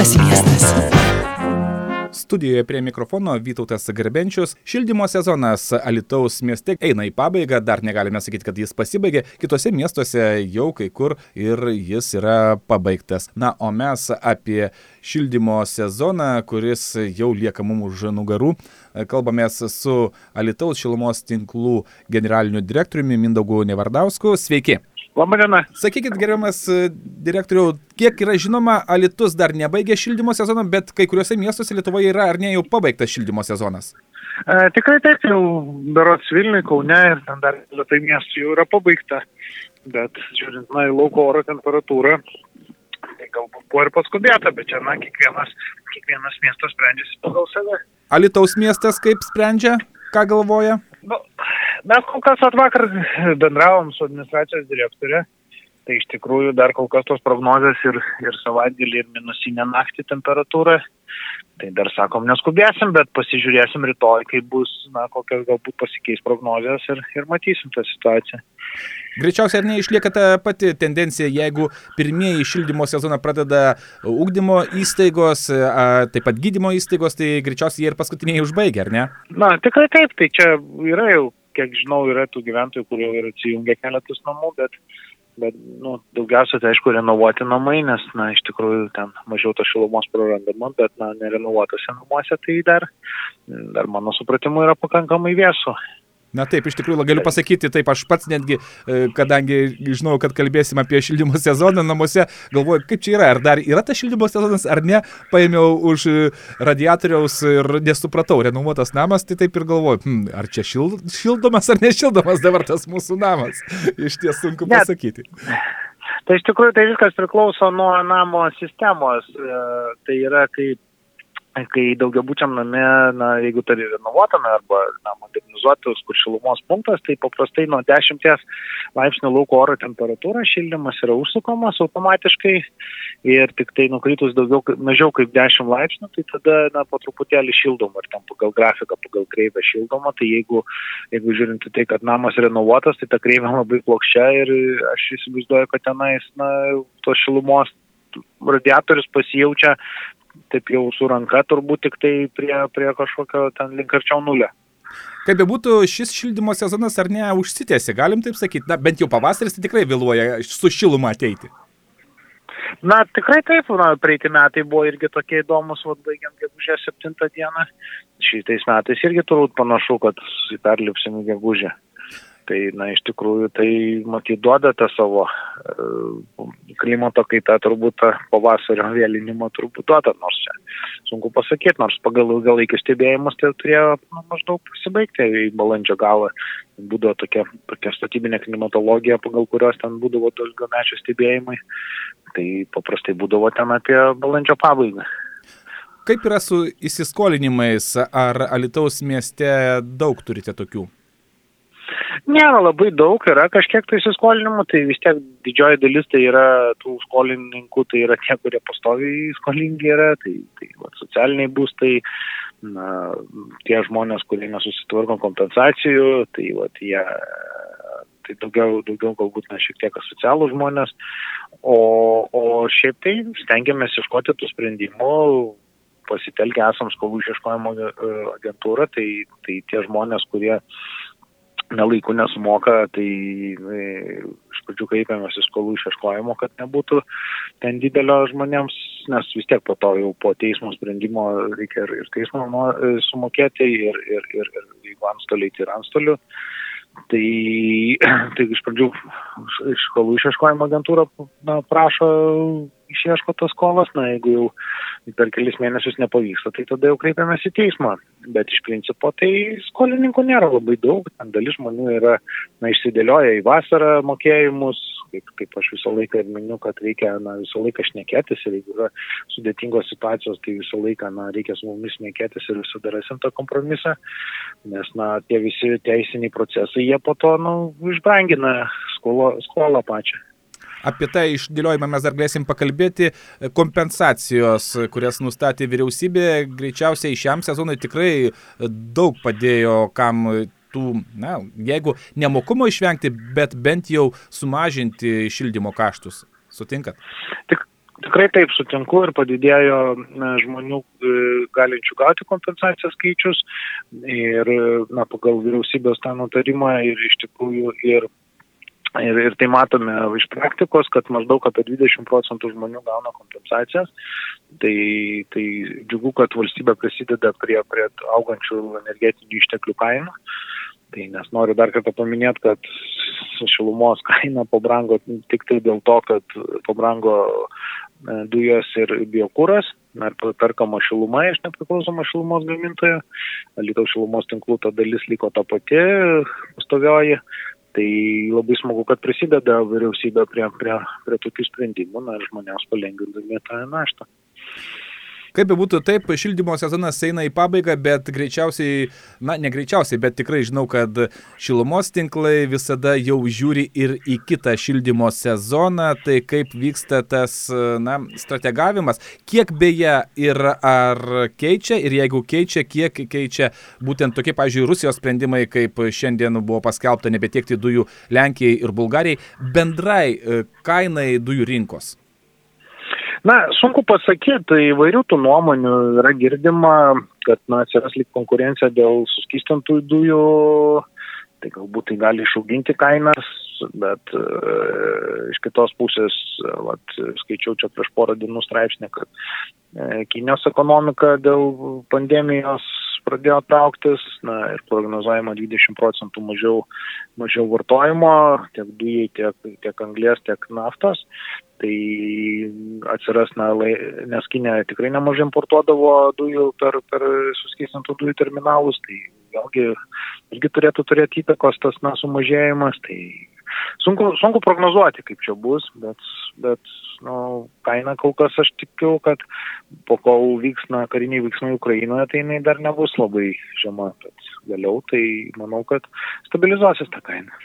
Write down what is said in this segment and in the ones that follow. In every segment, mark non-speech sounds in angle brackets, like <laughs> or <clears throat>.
Mielas miestas. Studijoje prie mikrofono Vytautas Garbenčius. Šildymo sezonas Alitaus mieste eina į pabaigą, dar negalime sakyti, kad jis pasibaigė. Kitose miestuose jau kai kur ir jis yra pabaigtas. Na, o mes apie šildymo sezoną, kuris jau lieka mums už nugarų, kalbamės su Alitaus šilumos tinklų generaliniu direktoriumi Mindaugu Nevardausku. Sveiki. Labadiena. Sakykit, gerbiamas direktoriau, kiek yra žinoma, Alitus dar nebaigė šildymo sezoną, bet kai kuriuose miestuose Lietuvoje yra ar ne jau pabaigtas šildymo sezonas? E, tikrai taip, jau berots Vilniui, Kaune ir ten dar lietai miestų jau yra pabaigta. Bet žiūrint, na, į lauko oro temperatūrą, tai galbūt buvo ir paskubėta, bet čia, na, kiekvienas, kiekvienas miestas sprendžiasi pagal save. Alitaus miestas kaip sprendžia, ką galvoja? Mes kol kas atvakar bendravom su administracijos direktorė, tai iš tikrųjų dar kol kas tos prognozės ir, ir savaitgalį ir minusinę naktį temperatūrą. Tai dar sakom, neskubėsim, bet pasižiūrėsim rytoj, kai bus, na, kokios galbūt pasikeis prognozijas ir, ir matysim tą situaciją. Greičiausiai ar neišlieka ta pati tendencija, jeigu pirmieji šildymo sezoną pradeda ūkdymo įstaigos, taip pat gydymo įstaigos, tai greičiausiai jie ir paskutiniai užbaigia, ar ne? Na, tikrai taip, tai čia yra jau, kiek žinau, yra tų gyventojų, kurie yra atsijungę keletus namų, bet, bet nu, daugiausia tai aišku renovuoti namai, nes, na, iš tikrųjų ten mažiau to šilumos prarandama, bet, na, nerenovuotose namuose tai dar, dar mano supratimu yra pakankamai vėsų. Na taip, iš tikrųjų galiu pasakyti, taip aš pats netgi, kadangi žinau, kad kalbėsim apie šildymo sezoną namuose, galvoju, kaip čia yra, ar dar yra tas šildymo sezonas ar ne, paėmiau už radiatoriaus ir nesupratau, renovuotas namas, tai taip ir galvoju, hm, ar čia šil, šildomas ar nešildomas dabar tas mūsų namas, iš ties sunku pasakyti. Tai iš tikrųjų tai viskas priklauso nuo namo sistemos. E, Tai yra, kai, kai daugiabučiam name, na, jeigu tai renovuotame arba na, modernizuotas, kur šilumos punktas, tai paprastai nuo 10 laipsnių lauko oro temperatūra šildymas yra užsukomas automatiškai ir tik tai nukritus daugiau, mažiau kaip 10 laipsnių, tai tada, na, po truputėlį šildoma ir tam pagal grafiką, pagal kreivę šildoma, tai jeigu, jeigu žiūrint tai, kad namas renovuotas, tai ta kreivė labai plokščia ir aš įsivaizduoju, kad tenais, na, tos šilumos radiatorius pasijaučia taip jau su ranka turbūt tik tai prie, prie kažkokio ten link arčiau nulio. Kaip bebūtų, šis šildymo sezonas ar ne užsitęsė, galim taip sakyti, na bent jau pavasaris tai tikrai vėluoja su šiluma ateiti. Na, tikrai taip, na, praeiti metai buvo irgi tokie įdomus, vad baigiam gegužę 7 dieną. Šitais metais irgi turbūt panašu, kad perlipsim gegužę. Tai, na, iš tikrųjų, tai matyt duoda tą savo e, klimato kaitą, turbūt pavasario vėlinimą turbūt duoda, nors čia sunku pasakyti, nors pagal ilgalaikius stebėjimus tai turėjo nu, maždaug pasibaigti į balandžio galą. Būdavo tokia, tokia statybinė klimatologija, pagal kurios ten būdavo ilgamečio stebėjimai. Tai paprastai būdavo ten apie balandžio pabaigą. Kaip yra su įsiskolinimais, ar Alitaus mieste daug turite tokių? Nėra labai daug, yra kažkiek tai įsiskolinimų, tai vis tiek didžioji dalis tai yra tų skolininkų, tai yra tie, kurie pastoviai skolingi yra, tai, tai va, socialiniai būstai, na, tie žmonės, kurie nesusitvarko kompensacijų, tai va, jie, tai daugiau, daugiau galbūt na, šiek tiek asocialų žmonės, o, o šiaip tai stengiamės iškoti tų sprendimų pasitelkę esam skolų išieškojimo e, agentūrą, tai, tai tie žmonės, kurie nelaikų nesumoka, tai e, iš pradžių kreipiamės į skolų išieškojimo, kad nebūtų ten didelio žmonėms, nes vis tiek po to jau po teismo sprendimo reikia ir, ir teismo mo- e, sumokėti, ir, ir, ir, ir jeigu antstoliai, tai ir antstolių. Tai, <clears throat> tai iš pradžių skolų išieškojimo agentūra na, prašo išieško tas skolas, na jeigu jau per kelis mėnesius nepavyksta, tai tada jau kreipiamės į teismą. Bet iš principo tai skolininkų nėra labai daug, ten dalis žmonių yra na, išsidėlioję į vasarą mokėjimus, kaip, kaip aš visą laiką ir miniu, kad reikia na, visą laiką šnekėtis ir jeigu yra sudėtingos situacijos, tai visą laiką na, reikia su mumis šnekėtis ir visada rasim tą kompromisą, nes na, tie visi teisiniai procesai, jie po to nu, išbrangina skolo, skolą pačią. Apie tą išdėliojimą mes dar galėsim pakalbėti. Kompensacijos, kurias nustatė vyriausybė, greičiausiai šiam sezonui tikrai daug padėjo, kam tų, na, jeigu nemokumo išvengti, bet bent jau sumažinti šildymo kaštus. Sutinkat? Tik, Tikrai taip sutinku ir padidėjo žmonių e, galinčių gauti kompensaciją skaičius ir na, pagal vyriausybės tą nutarimą ir iš tikrųjų ir, ir, ir tai matome iš praktikos, kad maždaug apie 20 procentų žmonių gauna kompensacijas. Tai, tai džiugu, kad valstybė prisideda prie, prie augančių energetinių išteklių kainų. Tai nes noriu dar kartą paminėti, kad šilumos kaina pabrango tik tai dėl to, kad pabrango e, dujos ir biokūras, ar perkama šiluma iš nepriklausomo šilumos gamintojo, Lietuvos šilumos tinklų ta dalis liko ta pati, stovioji. Tai labai smagu, kad prisideda vyriausybė prie, prie, prie tokių sprendimų na, ir žmonėms palengvindami tą naštą. Kaip be būtų, taip, šildymo sezonas eina į pabaigą, bet greičiausiai, na, ne greičiausiai, bet tikrai žinau, kad šilumos tinklai visada jau žiūri ir į kitą šildymo sezoną, tai kaip vyksta tas, na, strategavimas, kiek beje ir ar keičia? Ir jeigu keičia, kiek keičia būtent tokie, pavyzdžiui, Rusijos sprendimai, kaip šiandien buvo paskelbta nebetiekti dujų Lenkijai ir Bulgarijai, bendrai e, kainai dujų rinkos. Na, sunku pasakyti, tai įvairių tų nuomonių yra girdima, kad na, atsiras lyg konkurencija dėl suskistintų dujų, tai galbūt tai gali išauginti kainas, bet e, iš kitos pusės, vat, skaičiau čia prieš porą dienų straipsnį, kad e, Kinijos ekonomika dėl pandemijos pradėjo trauktis na, ir prognozuojama 20 procentų mažiau, mažiau vartojimo tiek dujai, tiek, tiek anglės, tiek naftos. Tai atsiras, na, lai, nes Kinė tikrai nemažai importuodavo dujų per, per suskystintų dujų terminalus, tai vėlgi irgi turėtų turėti įtakos tas, na, sumažėjimas. Tai sunku, sunku prognozuoti, kaip čia bus, bet, bet nu, kaina kol kas aš tikiu, kad po kol vyks na, kariniai veiksmai Ukrainoje, tai jinai dar nebus labai žema, bet vėliau tai manau, kad stabilizuosis ta kaina.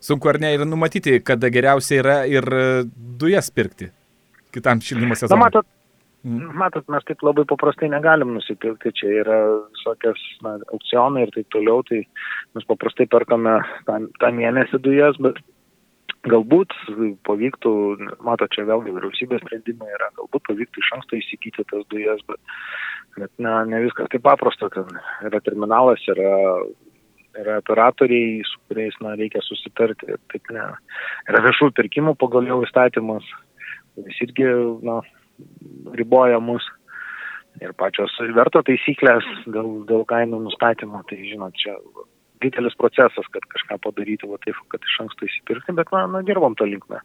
Sunku ar ne ir numatyti, kada geriausia yra ir dujas pirkti kitam šildymo sezonui. Na, matot, Mm. Matot, mes taip labai paprastai negalim nusipirkti, čia yra visokios na, aukcionai ir taip toliau, tai mes paprastai perkame tą, tą mėnesį dujas, bet Galbūt pavyktų, mato, čia vėlgi vyriausybės sprendimai yra, galbūt pavyktų iš anksto įsigyti tas dujas, bet, bet ne, ne viskas taip paprasta, ten yra terminalas, yra, yra operatoriai, su kuriais na, reikia susitarti, taip ne, yra viešų pirkimų pagal jau įstatymas, kuris irgi na, riboja mus. Ir pačios verto taisyklės dėl, dėl kainų nustatymo, tai žinot, čia didelis procesas, kad kažką padaryti, va taip, kad iš anksto įsipirkti, bet na, na dirbom tą linkmę.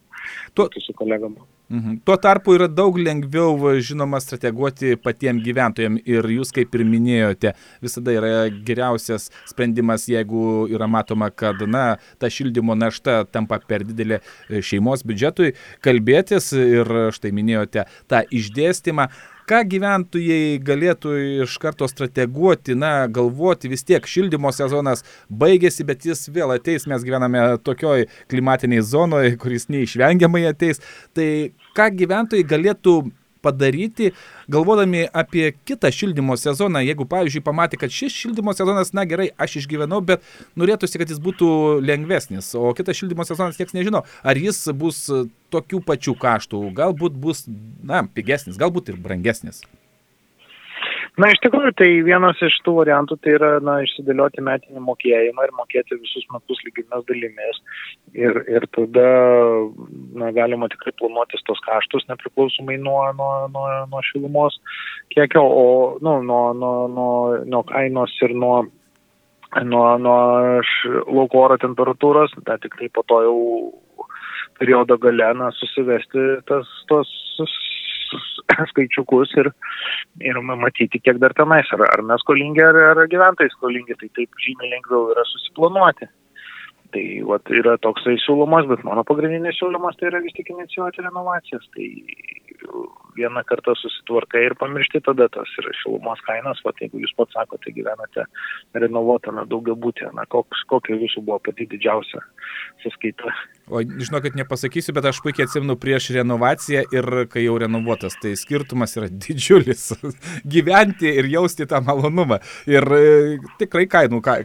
Tuo, su kolegom. Mhm. Tuo tarpu yra daug lengviau, žinoma, strateguoti patiems gyventojams ir jūs, kaip ir minėjote, visada yra geriausias sprendimas, jeigu yra matoma, kad, na, ta šildymo našta tampa per didelė šeimos biudžetui, kalbėtis ir štai minėjote tą išdėstymą ką gyventojai galėtų iš karto strateguoti, na, galvoti, vis tiek šildymo sezonas baigėsi, bet jis vėl ateis, mes gyvename tokioj klimatiniai zonoje, kuris neišvengiamai ateis. Tai ką gyventojai galėtų padaryti, galvodami apie kitą šildymo sezoną. Jeigu, pavyzdžiui, pamatė, kad šis šildymo sezonas, na gerai, aš išgyvenau, bet norėtųsi, kad jis būtų lengvesnis, o kitas šildymo sezonas niekas nežino, ar jis bus tokių pačių kaštų, galbūt bus, na, pigesnis, galbūt ir brangesnis. Na, iš tikrųjų, tai vienas iš tų variantų tai yra, na, išsidėlioti metinį mokėjimą ir mokėti visus metus lygimis dalimis. Ir, ir tada, na, galima tikrai planuotis tos kaštus nepriklausomai nuo, nuo, nuo, nuo šilumos kiekio, o, nu, nuo, nuo, nuo, nuo kainos ir nuo nuo, nuo lauko oro temperatūros, bet tik tai po to jau periodo gale na, susivesti tas, tos <clears throat> skaičiukus ir, ir matyti, kiek dar tenais, ar, ar mes skolingi, ar, ar gyventojai skolingi, tai taip žymiai lengviau yra susiplanuoti. Tai vat, yra toksai siūlomas, bet mano pagrindinis siūlymas tai yra vis tik inicijuoti renovacijas. Tai vieną kartą susitvarkai ir pamiršti tada tas yra šilumos kainas, va, jeigu jūs pats sakote, gyvenate renovuotame daugiabutė, na, koks, kokia jūsų buvo pati didžiausia sąskaita O žinokit, nepasakysiu, bet aš puikiai atsimenu prieš renovaciją ir kai jau renovuotas, tai skirtumas yra <laughs> didžiulis. Gyventi ir jausti tą malonumą. Ir e, tikrai kainų ka,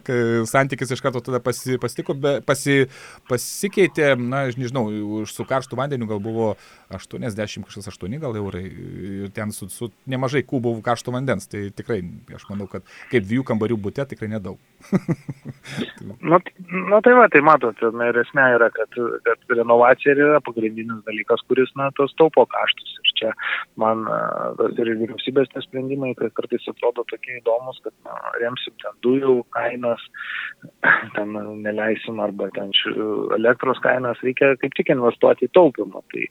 santykis iš karto tada pasi, pasitiko, be, pasi, pasikeitė, na, aš nežinau, su karštu vandeniu gal buvo 80, kažkas 8 gal eurai ir ten su, su nemažai kubų karšto vandens. Tai tikrai, aš manau, kad kaip dviejų kambarių būte tikrai nedaug. <laughs> nu, nu tai va, tai matot, na, esmė yra, kad, kad renovacija yra pagrindinis dalykas, kuris, na, tos taupo kaštus. Ir čia man ir vyriausybės tie sprendimai, kad kartais atrodo tokie įdomus, kad na, remsim ten dujų kainas, <clears throat> ten neleisim arba ten elektros kainas, reikia kaip tik investuoti į taupimą. Tai,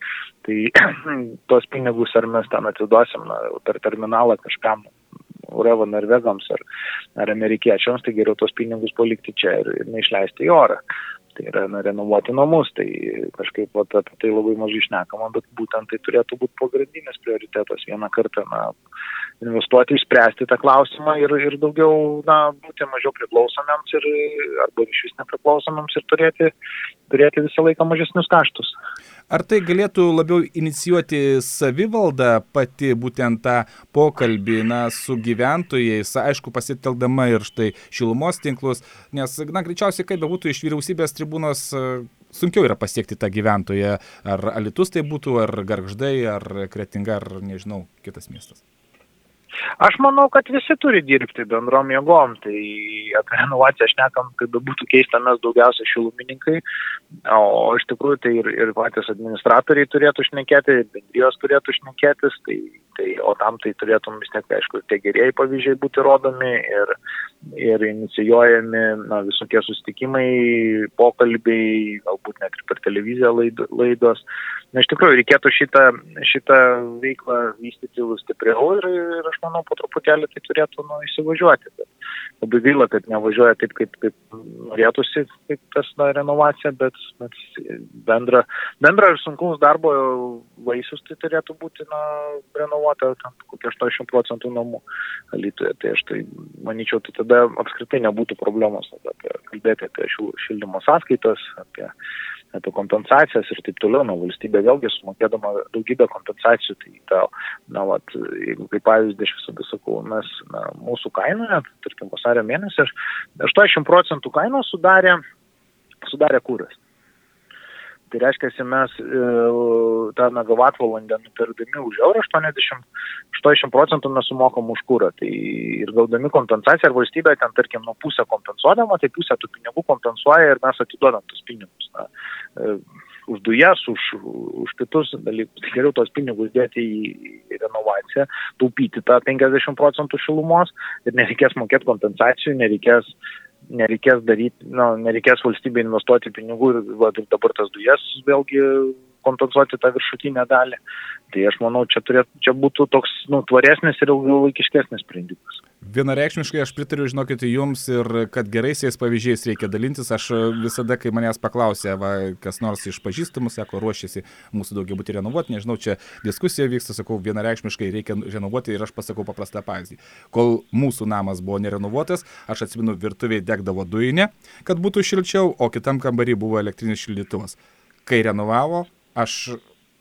tai <clears throat> tos pinigus ar mes ten atiduosim na, per terminalą kažkam Urevo norvegams ar, ar amerikiečiams, tai geriau tos pinigus palikti čia ir, ir neišleisti į orą. Tai yra na, renovuoti namus, tai kažkaip vat, apie tai labai mažai išnekama, bet būtent tai turėtų būti pagrindinis prioritetas vieną kartą na, investuoti, išspręsti tą klausimą ir, ir daugiau na, būti mažiau priklausomiems ir, arba iš vis nepriklausomiems ir turėti, turėti visą laiką mažesnius kaštus. Ar tai galėtų labiau inicijuoti savivalda pati būtent tą pokalbį na, su gyventojais, aišku, pasiteldama ir štai šilumos tinklus, nes, na, greičiausiai, kaip bebūtų iš vyriausybės tribūnos sunkiau yra pasiekti tą gyventoją, ar Alitus tai būtų, ar Gargždai, ar Kretinga, ar nežinau, kitas miestas. Aš manau, kad visi turi dirbti bendrom jėgom, tai apie renovaciją aš nekam, kaip būtų keista, mes daugiausia šilumininkai, o iš tikrųjų tai ir, ir patys administratoriai turėtų šnekėti, bendrijos turėtų šnekėtis, tai, tai, o tam tai turėtum vis tiek, aišku, tie gerieji pavyzdžiai būti rodomi ir, ir inicijuojami na, visokie sustikimai, pokalbiai, galbūt net ir per televiziją laidos. Na, iš tikrųjų, reikėtų šitą, šitą veiklą vystyti stipriau ir, ir aš manau, po truputėlį tai turėtų nu, įsivažiuoti. Bet labai gaila, kad nevažiuoja taip, kaip, kaip norėtųsi, kaip tas na, renovacija, bet, bet bendra, bendra ir sunkaus darbo vaisius tai turėtų būti na, renovuota kokie 80 procentų namų Lietuvoje. Tai aš tai manyčiau, tai tada apskritai nebūtų problemos apie, kalbėti apie šildymo sąskaitas, apie apie kompensacijas ir taip toliau, na, valstybė vėlgi sumokėdama daugybę kompensacijų, tai ta, na, vat, jeigu kaip pavyzdį aš visada sakau, mes, na, mūsų kainoje, tarkim, vasario mėnesį, 80 procentų kainos sudarė, sudarė kūras. Tai reiškia, mes e, tą megavatvalandę nupirkdami už eurą 80, 80 procentų mes sumokam už kūrą. Tai ir gaudami kompensaciją, ar valstybė ten, tarkim, nuo pusę kompensuodama, tai pusę tų pinigų kompensuoja ir mes atiduodam tus pinigus. Na, e, už dujas, už, už kitus dalykus. Tai geriau tos pinigus dėti į, renovaciją, taupyti tą 50 procentų šilumos ir nereikės mokėti kompensacijų, nereikės nereikės daryti, nu, nereikės valstybė investuoti pinigų ir, va, dabar tas dujas vėlgi kompensuoti tą viršutinę dalį. Tai aš manau, čia, turėt, čia būtų toks nu, tvaresnis ir ilgalaikiškesnis sprendimas. Vienareikšmiškai aš pritariu, žinokit, jums ir kad geraisiais pavyzdžiais reikia dalintis. Aš visada, kai manęs paklausė, va, kas nors iš pažįstamų, sako, ruošiasi mūsų daugiabutį renovuoti, nežinau, čia diskusija vyksta, sakau, vienareikšmiškai reikia renovuoti ir aš pasakau paprastą pavyzdį. Kol mūsų namas buvo nerenovuotas, aš atsimenu, virtuviai degdavo dujinė, kad būtų šilčiau, o kitam kambarį buvo elektrinis šildytuvas. Kai renovavo, aš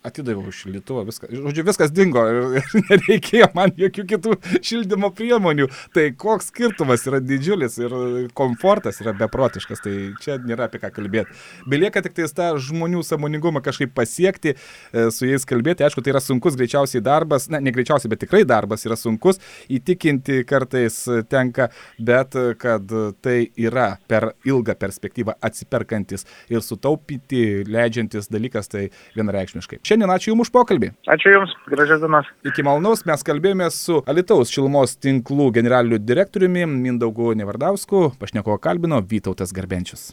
atidaviau šildytuvą, viskas, žodžiu, viskas dingo ir, ir <laughs> nereikėjo man jokių kitų šildymo priemonių. Tai koks skirtumas yra didžiulis ir komfortas yra beprotiškas, tai čia nėra apie ką kalbėti. Belieka tik tais tą žmonių samoningumą kažkaip pasiekti, e, su jais kalbėti. Aišku, tai yra sunkus greičiausiai darbas, na, ne greičiausiai, bet tikrai darbas yra sunkus, įtikinti kartais tenka, bet kad tai yra per ilgą perspektyvą atsiperkantis ir sutaupyti leidžiantis dalykas, tai vienareikšmiškai. Šiandien ačiū Jums už pokalbį. Ačiū Jums, gražias dienas. Iki malonaus mes kalbėjome su Alitaus šilumos tinklų generaliniu direktoriumi Mindaugu Nevardausku, pašnekovo kalbino Vytautas Garbenčius.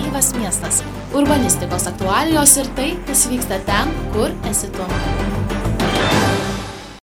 Gyvas miestas. Urbanistikos aktualijos ir tai, kas vyksta ten, kur esi tu.